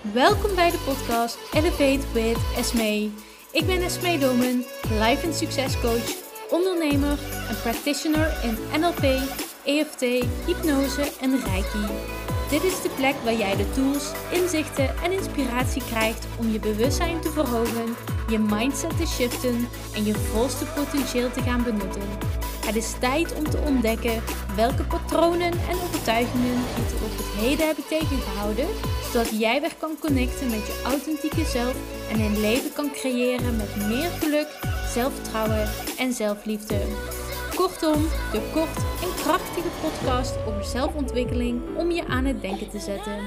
Welkom bij de podcast Elevate with Esme. Ik ben Esme Domen, life en succescoach, ondernemer en practitioner in NLP, EFT, hypnose en Reiki. Dit is de plek waar jij de tools, inzichten en inspiratie krijgt om je bewustzijn te verhogen, je mindset te shiften en je volste potentieel te gaan benutten. Het is tijd om te ontdekken welke patronen en overtuigingen je tot op het heden hebben tegengehouden, zodat jij weer kan connecten met je authentieke zelf en een leven kan creëren met meer geluk, zelfvertrouwen en zelfliefde. Kortom, de kort en krachtige podcast over zelfontwikkeling om je aan het denken te zetten.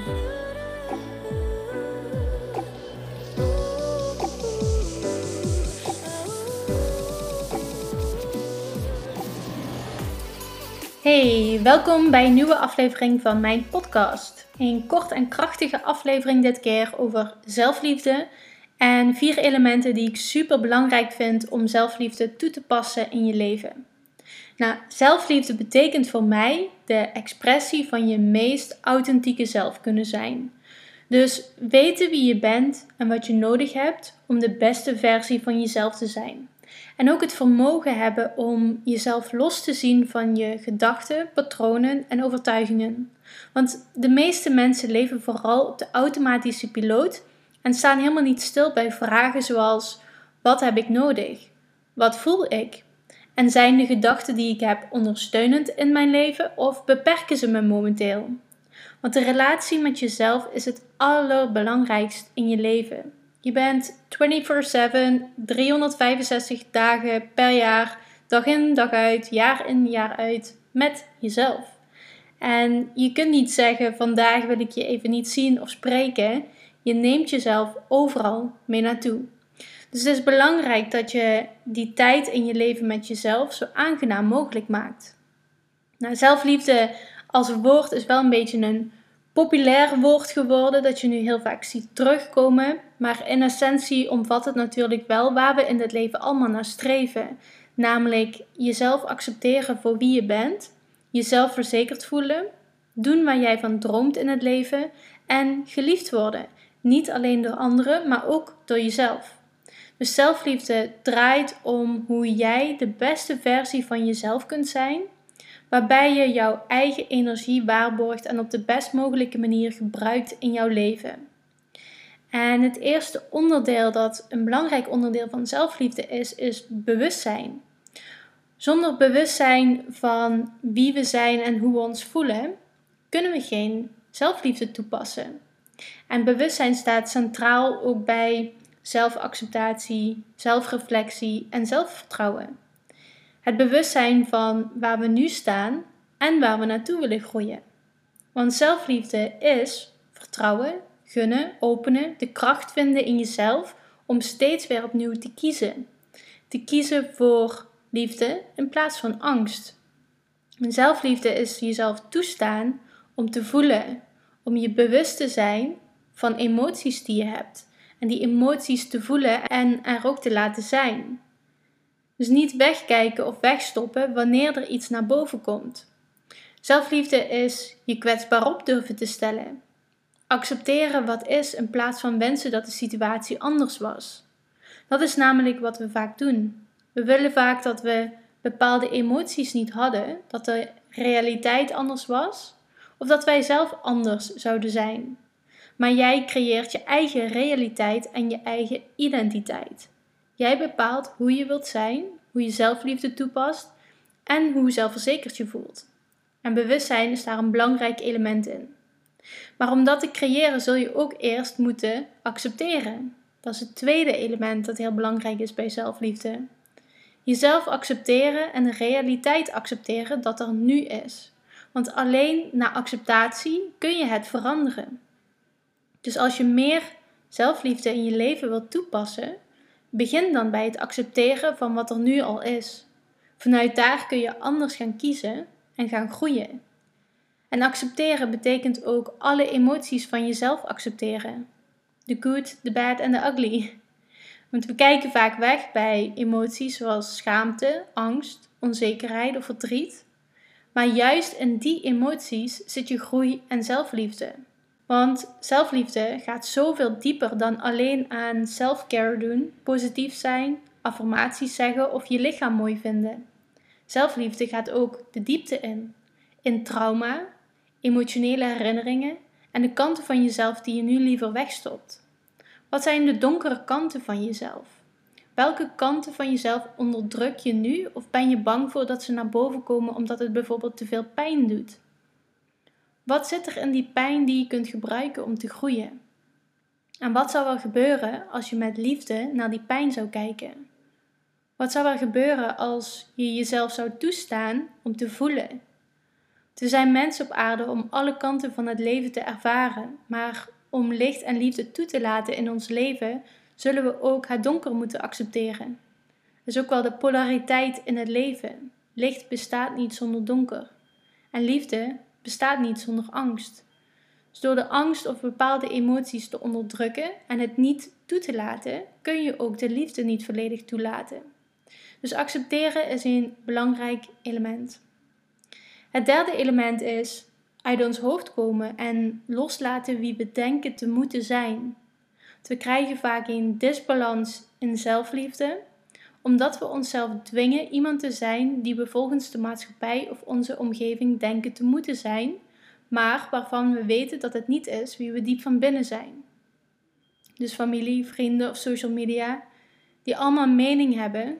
Hey, welkom bij een nieuwe aflevering van mijn podcast. Een kort en krachtige aflevering dit keer over zelfliefde en vier elementen die ik super belangrijk vind om zelfliefde toe te passen in je leven. Nou, zelfliefde betekent voor mij de expressie van je meest authentieke zelf kunnen zijn. Dus weten wie je bent en wat je nodig hebt om de beste versie van jezelf te zijn. En ook het vermogen hebben om jezelf los te zien van je gedachten, patronen en overtuigingen. Want de meeste mensen leven vooral op de automatische piloot en staan helemaal niet stil bij vragen zoals: wat heb ik nodig? Wat voel ik? En zijn de gedachten die ik heb ondersteunend in mijn leven of beperken ze me momenteel? Want de relatie met jezelf is het allerbelangrijkst in je leven. Je bent 24/7, 365 dagen per jaar, dag in, dag uit, jaar in, jaar uit met jezelf. En je kunt niet zeggen: vandaag wil ik je even niet zien of spreken. Je neemt jezelf overal mee naartoe. Dus het is belangrijk dat je die tijd in je leven met jezelf zo aangenaam mogelijk maakt. Nou, zelfliefde als woord is wel een beetje een populair woord geworden dat je nu heel vaak ziet terugkomen. Maar in essentie omvat het natuurlijk wel waar we in het leven allemaal naar streven. Namelijk jezelf accepteren voor wie je bent, jezelf verzekerd voelen, doen waar jij van droomt in het leven en geliefd worden. Niet alleen door anderen, maar ook door jezelf. Dus zelfliefde draait om hoe jij de beste versie van jezelf kunt zijn, waarbij je jouw eigen energie waarborgt en op de best mogelijke manier gebruikt in jouw leven. En het eerste onderdeel dat een belangrijk onderdeel van zelfliefde is, is bewustzijn. Zonder bewustzijn van wie we zijn en hoe we ons voelen, kunnen we geen zelfliefde toepassen. En bewustzijn staat centraal ook bij zelfacceptatie, zelfreflectie en zelfvertrouwen. Het bewustzijn van waar we nu staan en waar we naartoe willen groeien. Want zelfliefde is vertrouwen, gunnen, openen, de kracht vinden in jezelf om steeds weer opnieuw te kiezen. Te kiezen voor liefde in plaats van angst. Zelfliefde is jezelf toestaan om te voelen, om je bewust te zijn van emoties die je hebt en die emoties te voelen en er ook te laten zijn. Dus niet wegkijken of wegstoppen wanneer er iets naar boven komt. Zelfliefde is je kwetsbaar op durven te stellen. Accepteren wat is in plaats van wensen dat de situatie anders was. Dat is namelijk wat we vaak doen. We willen vaak dat we bepaalde emoties niet hadden, dat de realiteit anders was, of dat wij zelf anders zouden zijn. Maar jij creëert je eigen realiteit en je eigen identiteit. Jij bepaalt hoe je wilt zijn, hoe je zelfliefde toepast en hoe zelfverzekerd je voelt. En bewustzijn is daar een belangrijk element in. Maar om dat te creëren zul je ook eerst moeten accepteren. Dat is het tweede element dat heel belangrijk is bij zelfliefde. Jezelf accepteren en de realiteit accepteren dat er nu is. Want alleen na acceptatie kun je het veranderen. Dus als je meer zelfliefde in je leven wilt toepassen, begin dan bij het accepteren van wat er nu al is. Vanuit daar kun je anders gaan kiezen en gaan groeien. En accepteren betekent ook alle emoties van jezelf accepteren. The good, the bad en the ugly. Want we kijken vaak weg bij emoties zoals schaamte, angst, onzekerheid of verdriet. Maar juist in die emoties zit je groei en zelfliefde. Want zelfliefde gaat zoveel dieper dan alleen aan self-care doen, positief zijn, affirmaties zeggen of je lichaam mooi vinden. Zelfliefde gaat ook de diepte in, in trauma, emotionele herinneringen en de kanten van jezelf die je nu liever wegstopt. Wat zijn de donkere kanten van jezelf? Welke kanten van jezelf onderdruk je nu of ben je bang voor dat ze naar boven komen omdat het bijvoorbeeld te veel pijn doet? Wat zit er in die pijn die je kunt gebruiken om te groeien? En wat zou er gebeuren als je met liefde naar die pijn zou kijken? Wat zou er gebeuren als je jezelf zou toestaan om te voelen? Er zijn mensen op aarde om alle kanten van het leven te ervaren, maar om licht en liefde toe te laten in ons leven, zullen we ook het donker moeten accepteren. Dat is ook wel de polariteit in het leven. Licht bestaat niet zonder donker. En liefde bestaat niet zonder angst. Dus door de angst of bepaalde emoties te onderdrukken en het niet toe te laten, kun je ook de liefde niet volledig toelaten. Dus accepteren is een belangrijk element. Het derde element is uit ons hoofd komen en loslaten wie we denken te moeten zijn. We krijgen vaak een disbalans in zelfliefde, omdat we onszelf dwingen iemand te zijn die we volgens de maatschappij of onze omgeving denken te moeten zijn, maar waarvan we weten dat het niet is wie we diep van binnen zijn. Dus familie, vrienden of social media, die allemaal mening hebben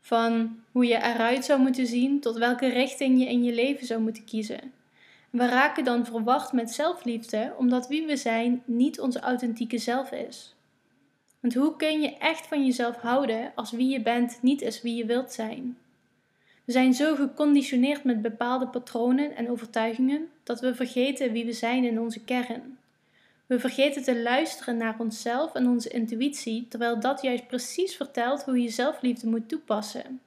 van hoe je eruit zou moeten zien tot welke richting je in je leven zou moeten kiezen. We raken dan verwacht met zelfliefde omdat wie we zijn niet onze authentieke zelf is. Want hoe kun je echt van jezelf houden als wie je bent niet is wie je wilt zijn? We zijn zo geconditioneerd met bepaalde patronen en overtuigingen dat we vergeten wie we zijn in onze kern. We vergeten te luisteren naar onszelf en onze intuïtie, terwijl dat juist precies vertelt hoe je zelfliefde moet toepassen.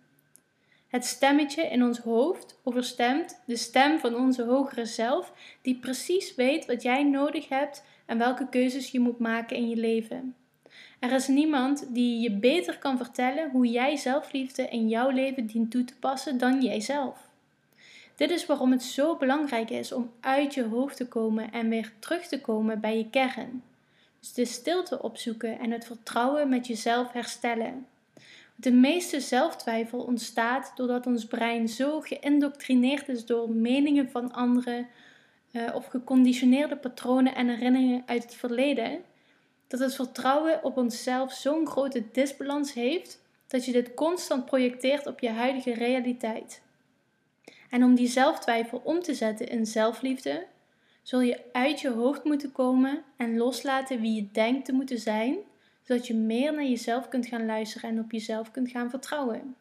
Het stemmetje in ons hoofd overstemt de stem van onze hogere zelf, die precies weet wat jij nodig hebt en welke keuzes je moet maken in je leven. Er is niemand die je beter kan vertellen hoe jij zelfliefde in jouw leven dient toe te passen dan jijzelf. Dit is waarom het zo belangrijk is om uit je hoofd te komen en weer terug te komen bij je kern. Dus de stilte opzoeken en het vertrouwen met jezelf herstellen. De meeste zelftwijfel ontstaat doordat ons brein zo geïndoctrineerd is door meningen van anderen uh, of geconditioneerde patronen en herinneringen uit het verleden, dat het vertrouwen op onszelf zo'n grote disbalans heeft dat je dit constant projecteert op je huidige realiteit. En om die zelftwijfel om te zetten in zelfliefde, zul je uit je hoofd moeten komen en loslaten wie je denkt te moeten zijn zodat je meer naar jezelf kunt gaan luisteren en op jezelf kunt gaan vertrouwen.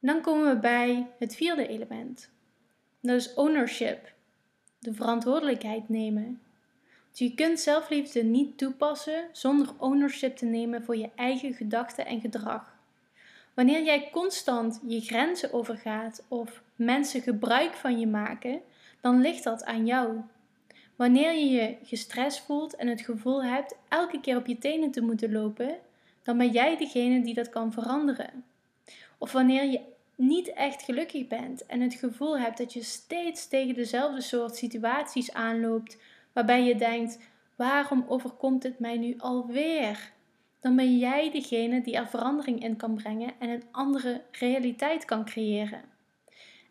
dan komen we bij het vierde element. Dat is ownership, de verantwoordelijkheid nemen. Je kunt zelfliefde niet toepassen zonder ownership te nemen voor je eigen gedachten en gedrag. Wanneer jij constant je grenzen overgaat of mensen gebruik van je maken, dan ligt dat aan jou. Wanneer je je gestrest voelt en het gevoel hebt elke keer op je tenen te moeten lopen, dan ben jij degene die dat kan veranderen. Of wanneer je niet echt gelukkig bent en het gevoel hebt dat je steeds tegen dezelfde soort situaties aanloopt, waarbij je denkt: waarom overkomt het mij nu alweer? Dan ben jij degene die er verandering in kan brengen en een andere realiteit kan creëren.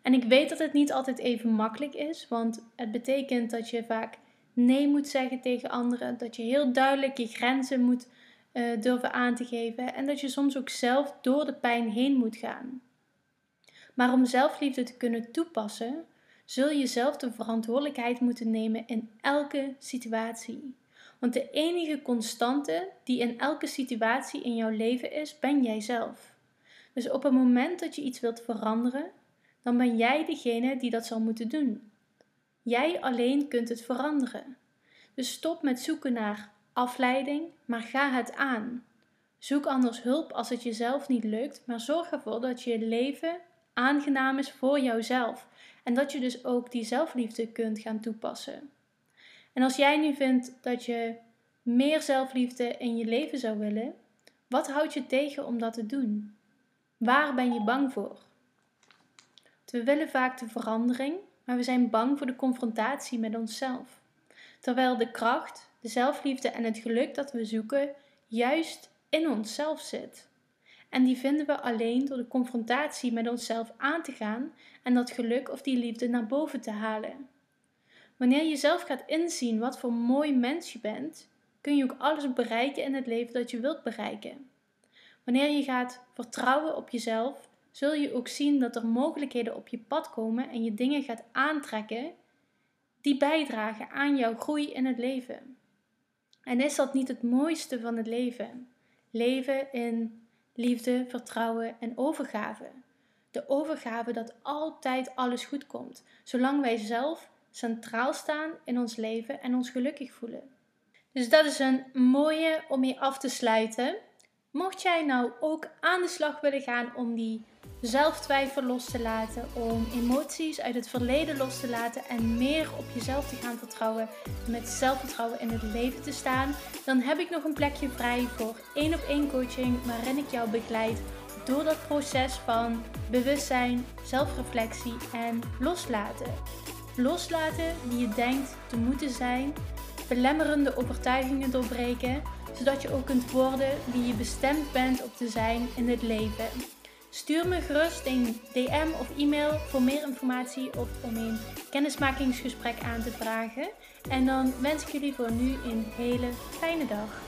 En ik weet dat het niet altijd even makkelijk is, want het betekent dat je vaak nee moet zeggen tegen anderen, dat je heel duidelijk je grenzen moet uh, durven aan te geven en dat je soms ook zelf door de pijn heen moet gaan. Maar om zelfliefde te kunnen toepassen, zul je zelf de verantwoordelijkheid moeten nemen in elke situatie. Want de enige constante die in elke situatie in jouw leven is, ben jij zelf. Dus op het moment dat je iets wilt veranderen, dan ben jij degene die dat zal moeten doen. Jij alleen kunt het veranderen. Dus stop met zoeken naar afleiding, maar ga het aan. Zoek anders hulp als het jezelf niet lukt, maar zorg ervoor dat je leven aangenaam is voor jouzelf en dat je dus ook die zelfliefde kunt gaan toepassen. En als jij nu vindt dat je meer zelfliefde in je leven zou willen, wat houdt je tegen om dat te doen? Waar ben je bang voor? We willen vaak de verandering, maar we zijn bang voor de confrontatie met onszelf. terwijl de kracht, de zelfliefde en het geluk dat we zoeken juist in onszelf zit. En die vinden we alleen door de confrontatie met onszelf aan te gaan en dat geluk of die liefde naar boven te halen. Wanneer je zelf gaat inzien wat voor mooi mens je bent, kun je ook alles bereiken in het leven dat je wilt bereiken. Wanneer je gaat vertrouwen op jezelf, zul je ook zien dat er mogelijkheden op je pad komen en je dingen gaat aantrekken die bijdragen aan jouw groei in het leven. En is dat niet het mooiste van het leven? Leven in liefde, vertrouwen en overgave. De overgave dat altijd alles goed komt, zolang wij zelf centraal staan in ons leven en ons gelukkig voelen. Dus dat is een mooie om mee af te sluiten. Mocht jij nou ook aan de slag willen gaan om die zelftwijfel los te laten, om emoties uit het verleden los te laten en meer op jezelf te gaan vertrouwen, met zelfvertrouwen in het leven te staan, dan heb ik nog een plekje vrij voor één op één coaching waarin ik jou begeleid door dat proces van bewustzijn, zelfreflectie en loslaten. Loslaten wie je denkt te moeten zijn, belemmerende overtuigingen doorbreken, zodat je ook kunt worden wie je bestemd bent op te zijn in het leven. Stuur me gerust een DM of e-mail voor meer informatie of om een kennismakingsgesprek aan te vragen. En dan wens ik jullie voor nu een hele fijne dag.